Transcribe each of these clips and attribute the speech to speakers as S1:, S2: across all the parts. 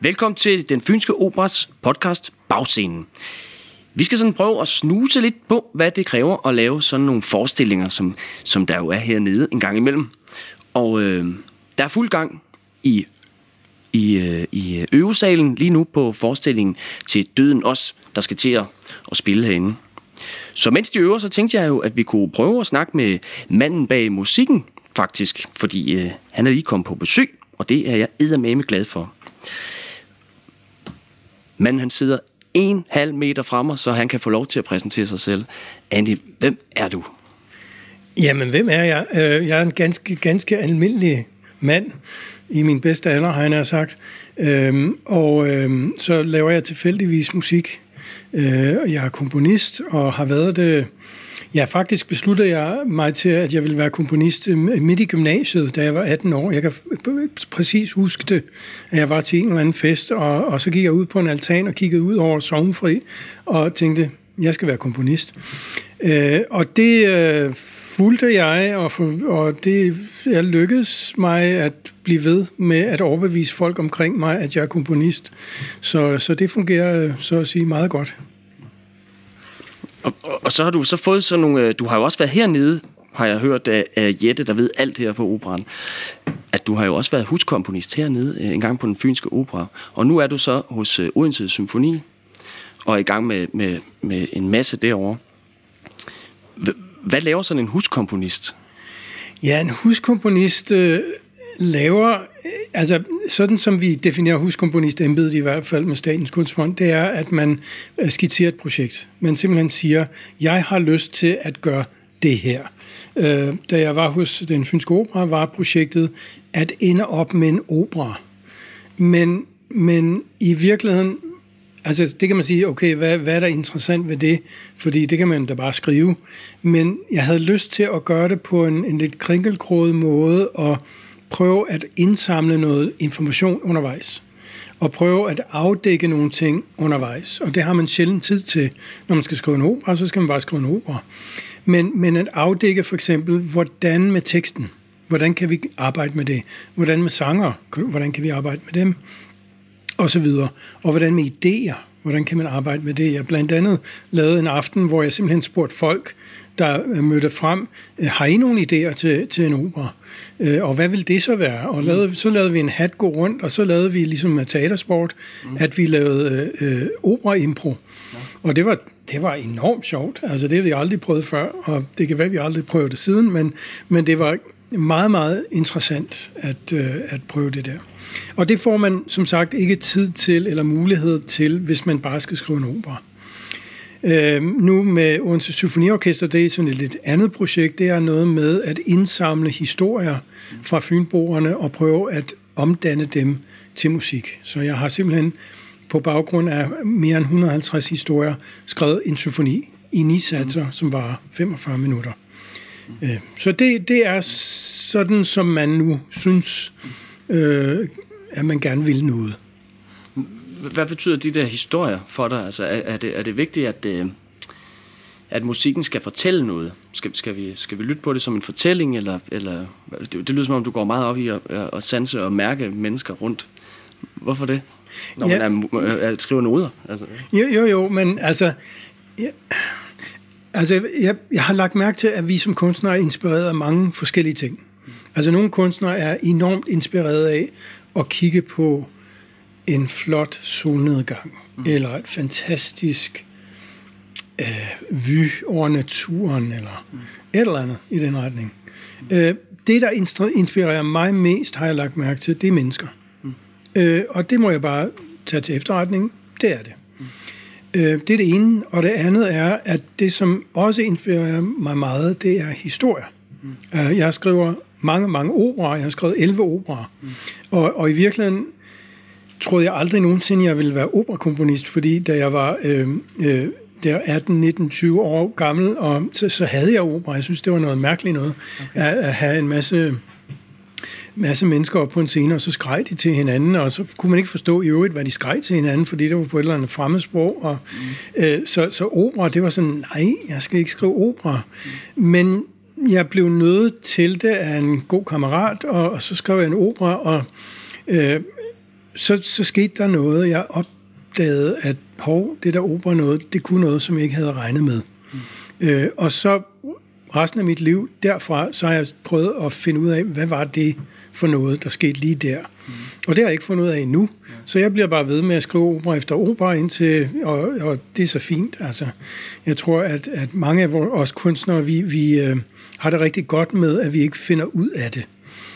S1: velkommen til den Fynske Operas podcast Bagscenen. Vi skal sådan prøve at snuse lidt på, hvad det kræver at lave sådan nogle forestillinger, som, som der jo er hernede en gang imellem. Og øh, der er fuld gang i, i, øh, i øvesalen lige nu på forestillingen til Døden Os, der skal til at, at spille herinde. Så mens de øver, så tænkte jeg jo, at vi kunne prøve at snakke med manden bag musikken, faktisk. Fordi øh, han er lige kommet på besøg, og det er jeg eddermame glad for. Men han sidder en halv meter fra mig, så han kan få lov til at præsentere sig selv. Andy, hvem er du?
S2: Jamen, hvem er jeg? Øh, jeg er en ganske, ganske almindelig mand i min bedste alder, har han sagt. Øhm, Og øhm, så laver jeg tilfældigvis musik. Øh, Jeg er komponist og har været det... Ja, faktisk besluttede jeg mig til, at jeg ville være komponist øhm, midt i gymnasiet, da jeg var 18 år. Jeg kan præcis huske det, at jeg var til en eller anden fest, og, og så gik jeg ud på en altan og kiggede ud over Sovnfri og tænkte, jeg skal være komponist. Øh, og det øh, fulgte jeg, og, for, og det jeg lykkedes mig at blive ved med at overbevise folk omkring mig, at jeg er komponist. Så, så det fungerer øh, så at sige meget godt.
S1: Og, og, og så har du så fået sådan nogle... Øh, du har jo også været hernede, har jeg hørt af, af Jette, der ved alt her på operan, at du har jo også været huskomponist hernede øh, en gang på den fynske opera. Og nu er du så hos øh, Odense Symfoni og er i gang med, med, med en masse derovre. Hvad laver sådan en huskomponist?
S2: Ja, en huskomponist øh, laver, øh, altså sådan som vi definerer huskomponistembedet i hvert fald med Statens Kunstfond, det er, at man øh, skitserer et projekt. Man simpelthen siger, jeg har lyst til at gøre det her. Øh, da jeg var hos den fynske opera, var projektet at ende op med en opera. Men, men i virkeligheden Altså, det kan man sige, okay, hvad, hvad er der interessant ved det? Fordi det kan man da bare skrive. Men jeg havde lyst til at gøre det på en, en lidt krinkelkroget måde og prøve at indsamle noget information undervejs. Og prøve at afdække nogle ting undervejs. Og det har man sjældent tid til. Når man skal skrive en opera, så skal man bare skrive en opera. Men, men at afdække for eksempel, hvordan med teksten? Hvordan kan vi arbejde med det? Hvordan med sanger? Hvordan kan vi arbejde med dem? og så videre. Og hvordan med idéer? Hvordan kan man arbejde med det? Jeg blandt andet lavede en aften, hvor jeg simpelthen spurgte folk, der mødte frem, øh, har I nogle idéer til, til en opera? Øh, Og hvad vil det så være? Og lavede, så lavede vi en hat gå rundt, og så lavede vi ligesom med teatersport, at vi lavede øh, øh, opera-impro. Og det var, det var enormt sjovt. Altså det har vi aldrig prøvet før, og det kan være, at vi aldrig prøvet det siden, men, men det var meget, meget interessant at, øh, at prøve det der. Og det får man som sagt ikke tid til eller mulighed til, hvis man bare skal skrive en opera. Øh, nu med Odense Symfoniorkester, det er sådan et lidt andet projekt, det er noget med at indsamle historier fra fynboerne og prøve at omdanne dem til musik. Så jeg har simpelthen på baggrund af mere end 150 historier skrevet en symfoni i ni satser, som var 45 minutter. Mm. Så det, det er sådan, som man nu synes, øh, at man gerne vil noget.
S1: Hvad betyder de der historier for dig? Altså, er, er, det, er det vigtigt, at, øh, at musikken skal fortælle noget? Skal, skal, vi, skal vi lytte på det som en fortælling? Eller, eller det, det lyder som om, du går meget op i at, at sanse og mærke mennesker rundt. Hvorfor det? Når
S2: Ja.
S1: man er, er, er, skriver noder. Altså.
S2: Jo, jo, jo, men altså... Ja, altså, jeg, jeg har lagt mærke til, at vi som kunstnere er inspireret af mange forskellige ting. Altså, nogle kunstnere er enormt inspireret af at kigge på en flot solnedgang, mm. eller et fantastisk øh, vy over naturen, eller mm. et eller andet i den retning. Mm. Øh, det, der inspirerer mig mest, har jeg lagt mærke til, det er mennesker. Mm. Øh, og det må jeg bare tage til efterretning. Det er det. Øh, Det er det ene, og det andet er, at det, som også inspirerer mig meget, det er historier. Mm. Jeg skriver mange, mange operaer. Jeg har skrevet 11 operaer. Mm. Og, og i virkeligheden troede jeg aldrig nogensinde, jeg ville være operakomponist, fordi da jeg var øh, øh, der 18, 19, 20 år gammel, og så, så havde jeg opera. Jeg synes, det var noget mærkeligt noget, okay. at, at have en masse masse mennesker op på en scene, og så skreg de til hinanden, og så kunne man ikke forstå i øvrigt, hvad de skreg til hinanden, fordi det var på et eller andet fremmedsprog. Og, mm. øh, så, så opera, det var sådan, nej, jeg skal ikke skrive opera. Mm. Men jeg blev nødt til det af en god kammerat, og, og så skrev jeg en opera, og øh, så, så skete der noget. Jeg opdagede, at hov, det der opera noget, det kunne noget, som jeg ikke havde regnet med. Mm. Øh, og så resten af mit liv derfra, så har jeg prøvet at finde ud af, hvad var det for noget, der skete lige der. Mm. Og det har jeg ikke fundet ud af endnu. Ja. Så jeg bliver bare ved med at skrive opera efter opera indtil, og, og det er så fint. Altså, jeg tror, at, at mange af vores kunstnere, vi, vi øh, har det rigtig godt med, at vi ikke finder ud af det.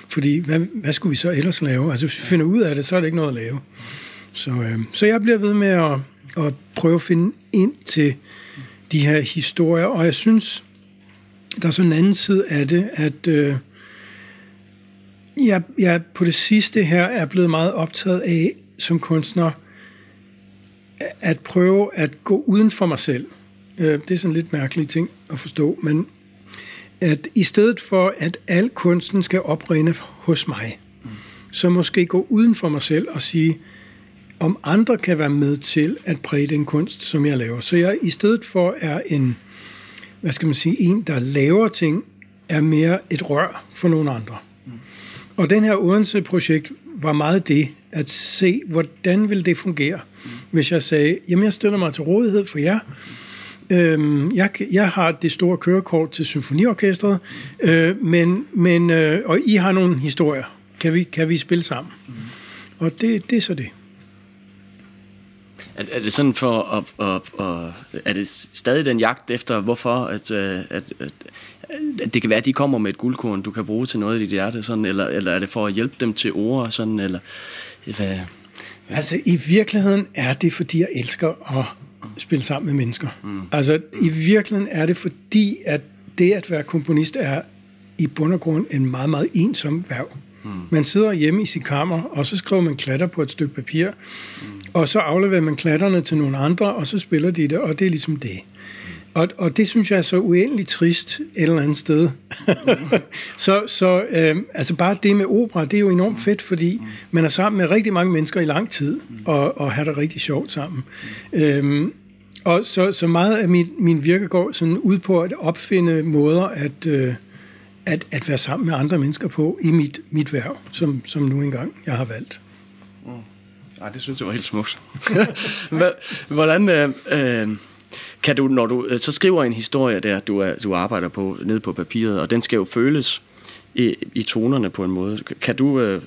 S2: Fordi hvad, hvad skulle vi så ellers lave? Altså hvis vi finder ud af det, så er det ikke noget at lave. Så, øh, så jeg bliver ved med at, at prøve at finde ind til de her historier, og jeg synes, der er sådan en anden side af det, at øh, jeg, jeg på det sidste her er blevet meget optaget af som kunstner, at prøve at gå uden for mig selv. Øh, det er sådan lidt mærkelige ting at forstå, men at i stedet for, at al kunsten skal oprinde hos mig, mm. så måske gå uden for mig selv og sige, om andre kan være med til at præge den kunst, som jeg laver. Så jeg i stedet for er en, hvad skal man sige, en, der laver ting, er mere et rør for nogle andre. Mm. Og den her Odense-projekt var meget det, at se, hvordan vil det fungere, mm. hvis jeg sagde, jamen jeg stiller mig til rådighed for jer, Øhm, jeg, jeg har det store kørekort til symfoniorkestret, øh, men, men, øh, og I har nogle historier. Kan vi, kan vi spille sammen? Mm. Og det, det er så det.
S1: Er, er det sådan for at, at, at, er det stadig den jagt efter hvorfor at, øh, at, at, at det kan være at de kommer med et guldkorn du kan bruge til noget i dit hjerte sådan eller eller er det for at hjælpe dem til ord sådan eller hvad
S2: Altså i virkeligheden er det fordi jeg elsker at spille sammen med mennesker. Mm. Altså i virkeligheden er det fordi, at det at være komponist er i bund og grund en meget, meget ensom værv. Mm. Man sidder hjemme i sin kammer, og så skriver man klatter på et stykke papir, mm. og så afleverer man klatterne til nogle andre, og så spiller de det, og det er ligesom det. Og, og det synes jeg er så uendeligt trist et eller andet sted. så så øh, altså bare det med opera, det er jo enormt fedt, fordi man er sammen med rigtig mange mennesker i lang tid, og, og har det rigtig sjovt sammen. Øhm, og så, så meget af min, min virke går sådan ud på at opfinde måder at, øh, at, at være sammen med andre mennesker på i mit, mit værv, som, som nu engang jeg har valgt.
S1: Mm. Ej, det synes jeg var helt smukt. Hvordan... Øh, øh kan du, når du øh, så skriver en historie der, du, er, du arbejder på ned på papiret, og den skal jo føles i, i tonerne på en måde. Kan du, øh,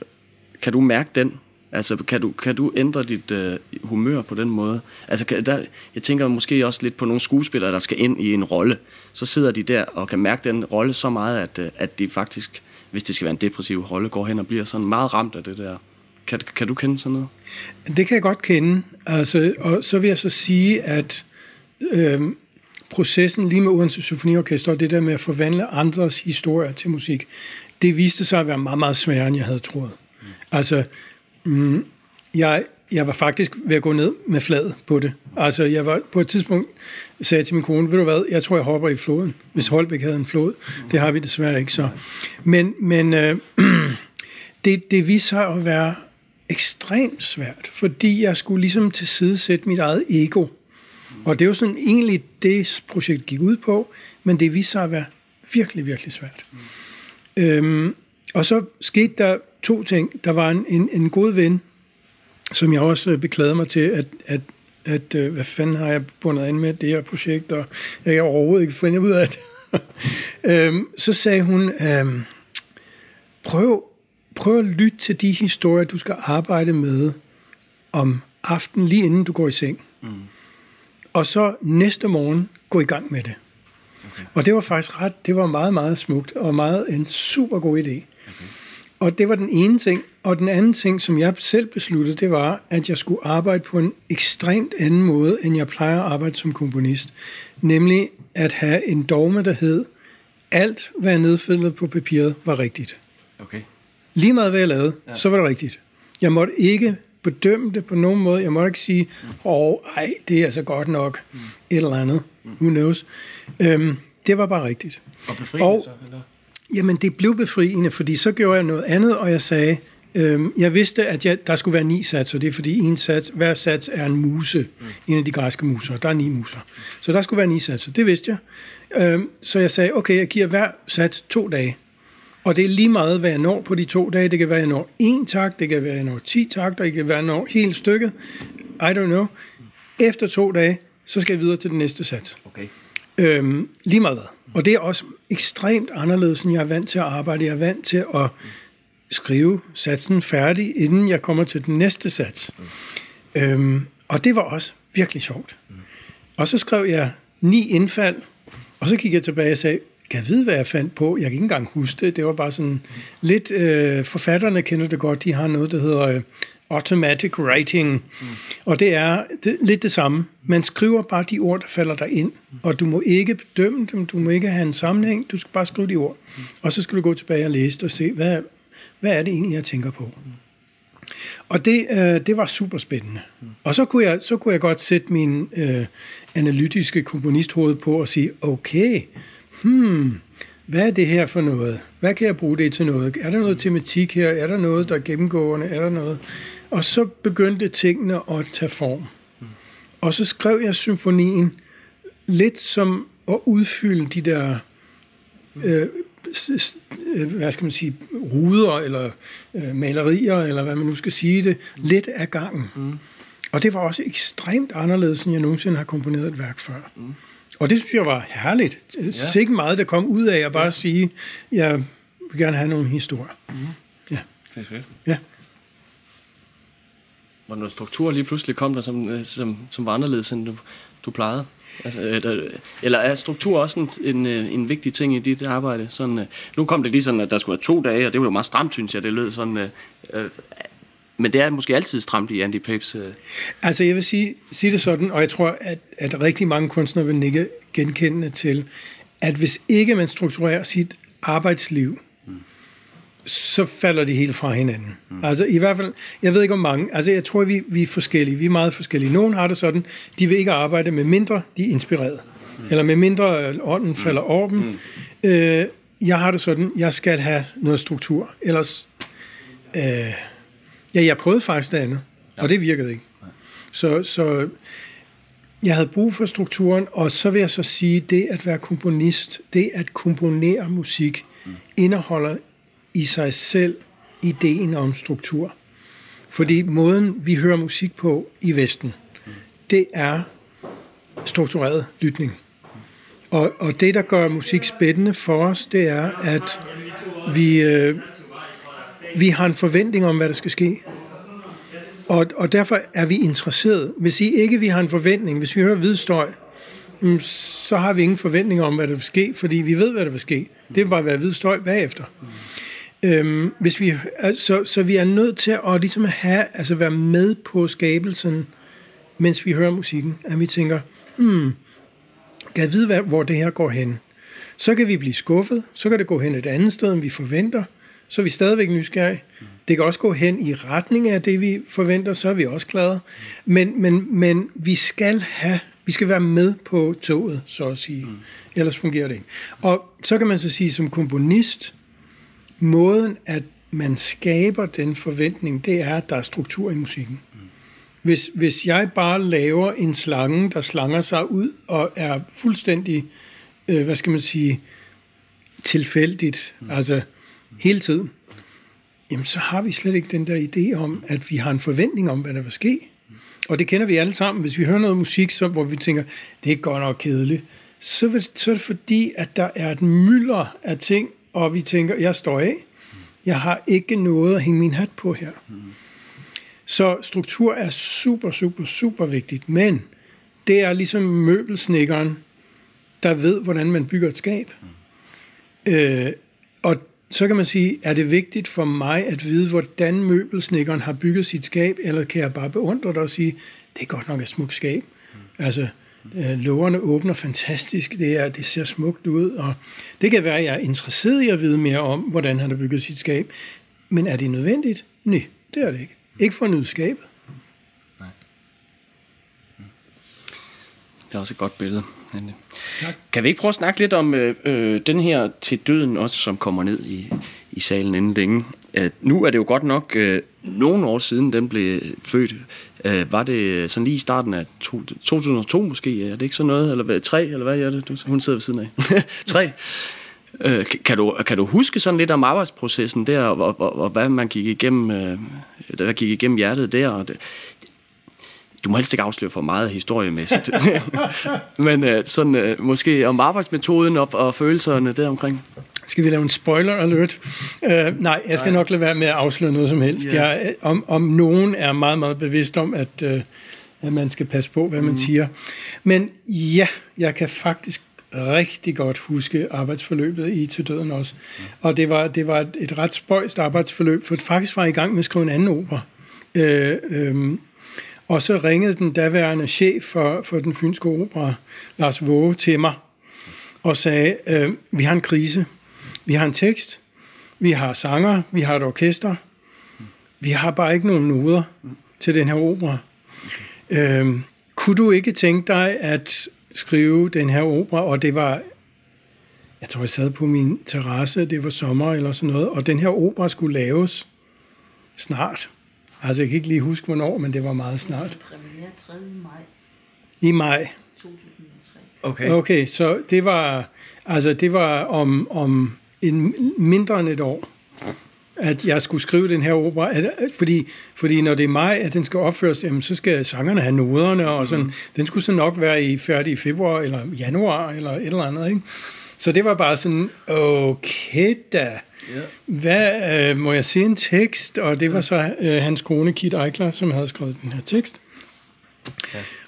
S1: kan du mærke den? Altså, kan du, kan du ændre dit uh, humør på den måde? Altså, kan, der, jeg tænker måske også lidt på nogle skuespillere, der skal ind i en rolle. Så sidder de der og kan mærke den rolle så meget, at, at de faktisk, hvis det skal være en depressiv rolle, går hen og bliver sådan meget ramt af det der. Kan, kan du kende sådan noget?
S2: Det kan jeg godt kende. Altså, og så vil jeg så sige, at øh, processen lige med Odense Symfoniorkester og det der med at forvandle andres historier til musik, det viste sig at være meget, meget sværere, end jeg havde troet. Mm. Altså, mm, jeg, jeg var faktisk ved at gå ned med fladet på det. Altså, jeg var på et tidspunkt, sagde til min kone, ved du hvad, jeg tror, jeg hopper i floden, hvis Holbæk havde en flod. Det har vi desværre ikke så. Men, men øh, det, det viste sig at være ekstremt svært, fordi jeg skulle ligesom tilsidesætte mit eget ego. Og det er jo sådan egentlig det, projekt gik ud på, men det viste sig at være virkelig, virkelig svært. Mm. Øhm, og så skete der to ting. Der var en, en, en god ven, som jeg også øh, beklagede mig til, at, at, at øh, hvad fanden har jeg bundet ind med det her projekt, og jeg kan overhovedet ikke finde ud af det. øhm, så sagde hun, øhm, prøv, prøv at lytte til de historier, du skal arbejde med om aftenen, lige inden du går i seng. Mm og så næste morgen gå i gang med det. Okay. Og det var faktisk ret, det var meget, meget smukt, og meget en super god idé. Okay. Og det var den ene ting. Og den anden ting, som jeg selv besluttede, det var, at jeg skulle arbejde på en ekstremt anden måde, end jeg plejer at arbejde som komponist. Nemlig at have en dogme, der hed, alt hvad jeg nedfældede på papiret var rigtigt. Okay. Lige meget hvad jeg lavede, ja. så var det rigtigt. Jeg måtte ikke bedømme det på nogen måde. Jeg må ikke sige, åh, oh, ej, det er altså godt nok mm. et eller andet. Mm. Who knows? Øhm, det var bare rigtigt.
S1: Og befriende og, så, eller?
S2: Jamen, det blev befriende, fordi så gjorde jeg noget andet, og jeg sagde, øhm, jeg vidste, at jeg, der skulle være ni satser. Det er fordi, en sats, hver sats er en muse, mm. en af de græske muser. Der er ni muser. Så der skulle være ni satser. Det vidste jeg. Øhm, så jeg sagde, okay, jeg giver hver sats to dage. Og det er lige meget, hvad jeg når på de to dage. Det kan være, jeg når en takt, det kan være, jeg når ti takter, det kan være, jeg når hele stykket. I don't know. Efter to dage, så skal jeg videre til den næste sats.
S1: Okay.
S2: Øhm, lige meget hvad. Og det er også ekstremt anderledes, end jeg er vant til at arbejde. Jeg er vant til at skrive satsen færdig, inden jeg kommer til den næste sats. Mm. Øhm, og det var også virkelig sjovt. Mm. Og så skrev jeg ni indfald, og så gik jeg tilbage og sagde, kan vide, hvad jeg fandt på? Jeg kan ikke engang huske det. Det var bare sådan mm. lidt... Øh, forfatterne kender det godt. De har noget, der hedder øh, automatic writing. Mm. Og det er det, lidt det samme. Man skriver bare de ord, der falder der ind, og du må ikke bedømme dem, du må ikke have en sammenhæng, du skal bare skrive de ord. Mm. Og så skal du gå tilbage og læse det og se, hvad, hvad er det egentlig, jeg tænker på. Mm. Og det, øh, det var super spændende. Mm. Og så kunne, jeg, så kunne jeg godt sætte min øh, analytiske komponisthoved på og sige, okay, hmm, hvad er det her for noget? Hvad kan jeg bruge det til noget? Er der noget tematik her? Er der noget, der er gennemgående? Er der noget? Og så begyndte tingene at tage form. Og så skrev jeg symfonien lidt som at udfylde de der øh, hvad skal man sige, ruder eller øh, malerier, eller hvad man nu skal sige det, lidt af gangen. Mm. Og det var også ekstremt anderledes, end jeg nogensinde har komponeret et værk før. Mm. Og det synes jeg var herligt. Ja. Så ikke meget, der kom ud af at bare ja. sige, jeg vil gerne have nogle historier. Mm. Ja.
S1: Det er fedt.
S2: Ja.
S1: Var noget struktur lige pludselig kom der, som, øh, som, som var anderledes, end du, du plejede? Altså, eller, eller er struktur også en, en, øh, en vigtig ting i dit arbejde? Sådan, øh, nu kom det lige sådan, at der skulle være to dage, og det var jo meget stramt, synes jeg. Det lød sådan... Øh, men det er måske altid stramt i Andy Papes... Øh.
S2: Altså, jeg vil sige, sige det sådan, og jeg tror, at, at rigtig mange kunstnere vil nikke genkendende til, at hvis ikke man strukturerer sit arbejdsliv, mm. så falder de helt fra hinanden. Mm. Altså i hvert fald, jeg ved ikke om mange, altså jeg tror, vi, vi er forskellige, vi er meget forskellige. Nogen har det sådan, de vil ikke arbejde med mindre, de er inspireret. Mm. Eller med mindre øh, ånden mm. falder over dem. Mm. Øh, jeg har det sådan, jeg skal have noget struktur, ellers... Øh, Ja, jeg prøvede faktisk det andet, ja. og det virkede ikke. Så, så jeg havde brug for strukturen, og så vil jeg så sige, det at være komponist, det at komponere musik, mm. indeholder i sig selv ideen om struktur. Fordi måden, vi hører musik på i Vesten, mm. det er struktureret lytning. Og, og det, der gør musik spændende for os, det er, at vi, øh, vi har en forventning om, hvad der skal ske. Og, og derfor er vi interesseret. Hvis I ikke vi har en forventning, hvis vi hører hvidstøj, mm, så har vi ingen forventning om, hvad der vil ske, fordi vi ved, hvad der vil ske. Det vil bare være hvidstøj bagefter. Mm. Øhm, hvis vi, altså, så vi er nødt til at ligesom have, altså være med på skabelsen, mens vi hører musikken, at vi tænker, hmm, kan jeg vide, hvor det her går hen? Så kan vi blive skuffet, så kan det gå hen et andet sted, end vi forventer, så er vi stadigvæk nysgerrige. Det kan også gå hen i retning af det, vi forventer, så er vi også glade. Men, men, men vi skal have, vi skal være med på toget, så at sige. Mm. Ellers fungerer det ikke. Og så kan man så sige, som komponist, måden, at man skaber den forventning, det er, at der er struktur i musikken. Hvis, hvis jeg bare laver en slange, der slanger sig ud og er fuldstændig, øh, hvad skal man sige, tilfældigt, mm. altså hele tiden, jamen så har vi slet ikke den der idé om, at vi har en forventning om, hvad der vil ske. Og det kender vi alle sammen. Hvis vi hører noget musik, så, hvor vi tænker, det er godt nok kedeligt, så, vil, så er det fordi, at der er et mylder af ting, og vi tænker, jeg står af. Jeg har ikke noget at hænge min hat på her. Så struktur er super, super, super vigtigt, men det er ligesom møbelsnikkeren, der ved, hvordan man bygger et skab. Øh, og så kan man sige, er det vigtigt for mig at vide, hvordan møbelsnikkeren har bygget sit skab, eller kan jeg bare beundre det og sige, det er godt nok et smukt skab. Mm. Altså, øh, lågerne åbner fantastisk, det, er, det ser smukt ud, og det kan være, at jeg er interesseret i at vide mere om, hvordan han har bygget sit skab. Men er det nødvendigt? Nej, det er det ikke. Ikke for at nyde skabet.
S1: Det er også et godt billede.
S2: Tak.
S1: Kan vi ikke prøve at snakke lidt om øh, øh, den her til døden også, som kommer ned i, i salen inden længe? Øh, nu er det jo godt nok øh, nogle år siden, den blev født. Øh, var det sådan lige i starten af to, 2002 måske? Er det ikke sådan noget? Eller hvad, tre, eller hvad er det? Du- Hun sidder ved siden af. tre. Øh, kan- du, kan du huske sådan lidt om arbejdsprocessen der, og, og, og, og hvad man gik igennem, øh, hvad gik igennem hjertet der? Og det, du må helst ikke afsløre for meget historiemæssigt. Men øh, sådan, øh, måske om arbejdsmetoden og, og følelserne deromkring.
S2: Skal vi lave en spoiler alert? Uh, nej, jeg skal nok lade være med at afsløre noget som helst.
S1: Ja.
S2: Jeg, om, om nogen er meget, meget bevidst om, at, uh, at man skal passe på, hvad man siger. Men ja, jeg kan faktisk rigtig godt huske arbejdsforløbet i Til Døden også. Og det var, det var et, et ret spøjst arbejdsforløb, for faktisk var jeg i gang med at skrive en anden opera. Øh, øhm, og så ringede den daværende chef for, for den fynske opera, Lars Våge, til mig og sagde, øh, vi har en krise. Vi har en tekst, vi har sanger, vi har et orkester. Vi har bare ikke nogen noder til den her opera. Øh, kunne du ikke tænke dig at skrive den her opera, og det var, jeg tror jeg sad på min terrasse, det var sommer eller sådan noget, og den her opera skulle laves snart. Altså jeg kan ikke lige huske hvornår, men det var meget snart.
S3: Premiere 3. maj
S2: I maj.
S3: 2003.
S1: Okay.
S2: Okay, så det var, altså det var om, om en mindre end et år, at jeg skulle skrive den her opera. At, at- fordi, fordi når det er maj, at den skal opføres, jamen, så skal sangerne have noderne, og sådan. Den skulle så nok være i, færdig i februar, eller januar, eller et eller andet. Ikke? Så det var bare sådan, okay da. Hvad, øh, må jeg se en tekst? Og det var så øh, hans kone, Kit Eichler, som havde skrevet den her tekst.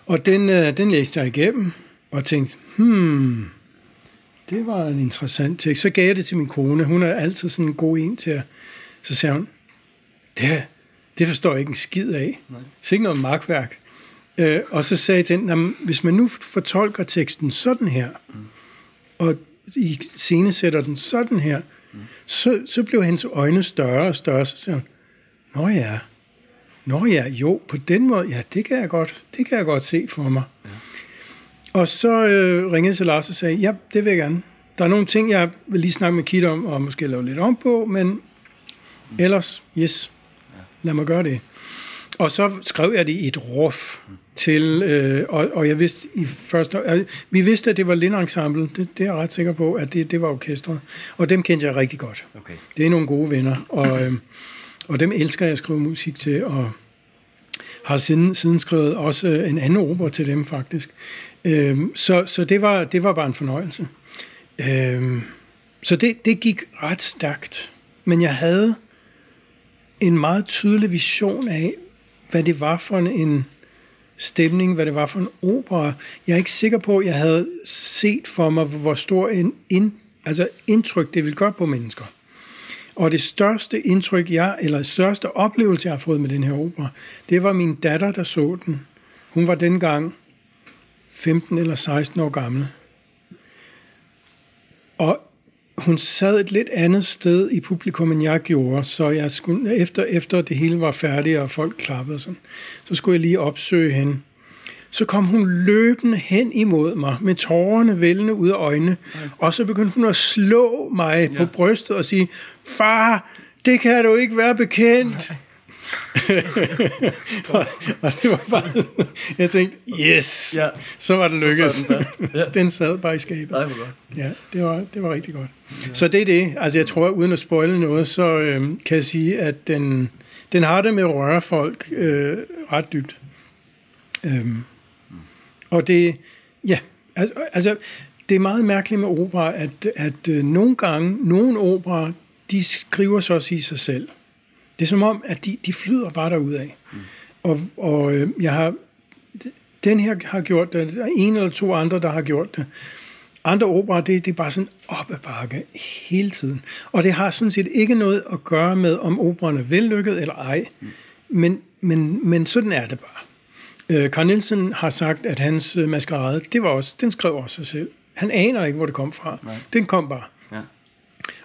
S2: Og den, øh, den læste jeg igennem, og tænkte, hmm, det var en interessant tekst. Så gav jeg det til min kone. Hun er altid sådan en god en til at... Så sagde hun, det, det forstår jeg ikke en skid af. Så ikke noget magtværk. Øh, og så sagde jeg til hende, "Nå, men hvis man nu fortolker teksten sådan her, og i scene sætter den sådan her, så, så blev hendes øjne større og større. Så sagde hun, Nå ja, Nå ja, jo, på den måde, ja, det kan jeg godt, det kan jeg godt se for mig. Ja. Og så øh, ringede jeg til Lars og sagde, ja, det vil jeg gerne. Der er nogle ting, jeg vil lige snakke med Kit om, og måske lave lidt om på, men ellers, yes, lad mig gøre det. Og så skrev jeg det i et ruf til, øh, og, og jeg vidste i første, øh, vi vidste, at det var Lind Ensemble, det, det er jeg ret sikker på, at det, det var orkestret, og dem kendte jeg rigtig godt.
S1: Okay.
S2: Det er nogle gode venner, og, øh, og dem elsker jeg at skrive musik til, og har siden, siden skrevet også en anden opera til dem faktisk. Øh, så så det, var, det var bare en fornøjelse. Øh, så det, det gik ret stærkt, men jeg havde en meget tydelig vision af, hvad det var for en, stemning, hvad det var for en opera. Jeg er ikke sikker på, at jeg havde set for mig, hvor stor en ind, altså indtryk det ville gøre på mennesker. Og det største indtryk, jeg, eller største oplevelse, jeg har fået med den her opera, det var min datter, der så den. Hun var dengang 15 eller 16 år gammel. Og hun sad et lidt andet sted i publikum, end jeg gjorde, så jeg skulle, efter, efter det hele var færdigt, og folk klappede sådan, så skulle jeg lige opsøge hende. Så kom hun løbende hen imod mig, med tårerne vældende ud af øjnene, og så begyndte hun at slå mig ja. på brystet og sige, far, det kan du ikke være bekendt. Og, og det var bare, jeg tænkte, yes,
S1: Ja.
S2: så var det lykkedes.
S1: Så sad den
S2: sad bare i skabet.
S1: Nej.
S2: Ja, det var, det var rigtig godt. Ja. Så det er det. Altså jeg tror, uden at spoile noget, så øh, kan jeg sige, at den, den har det med at røre folk øh, ret dybt. Øhm, og det, ja, altså, altså det er meget mærkeligt med opera, at, at øh, nogle gange, nogle opera, de skriver så også i sig selv. Det er som om, at de, de flyder bare derudad. Mm. Og, og øh, jeg har, den her har gjort det, der er en eller to andre, der har gjort det. Andre operer, det, det er bare sådan op ad bakke hele tiden. Og det har sådan set ikke noget at gøre med, om operaen er vellykket eller ej. Mm. Men, men, men sådan er det bare. Øh, Carl Nielsen har sagt, at hans øh, maskerade, det var også, den skrev også sig selv. Han aner ikke, hvor det kom fra.
S1: Nej.
S2: Den kom bare.
S1: Ja.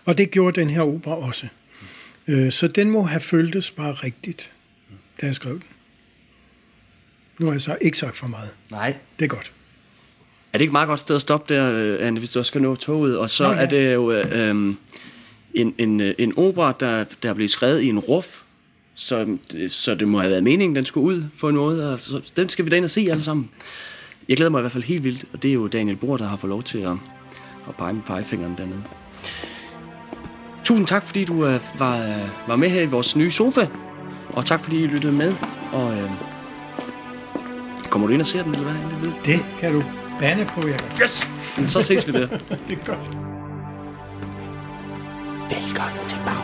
S2: Og det gjorde den her opera også. Øh, så den må have føltes bare rigtigt, da jeg skrev den. Nu har jeg så ikke sagt for meget.
S1: Nej,
S2: Det er godt.
S1: Er det ikke et meget godt sted at stoppe der, øh, Anne, hvis du også skal nå toget? Og så
S2: Nå, ja.
S1: er det jo øh, øh, en, en, en opera, der, der er blevet skrevet i en ruf, så, så det må have været meningen, den skulle ud på noget, og så, den skal vi da ind og se alle sammen. Jeg glæder mig i hvert fald helt vildt, og det er jo Daniel Bohr, der har fået lov til at, at pege med pegefingeren dernede. Tusind tak, fordi du øh, var, øh, var med her i vores nye sofa, og tak fordi I lyttede med, og øh, kommer du ind og ser den, eller hvad? Anne? Det ved-
S2: Det kan du bande på, Jacob.
S1: Yes! Så ses vi der.
S2: Det er godt.
S1: Velkommen til Bag.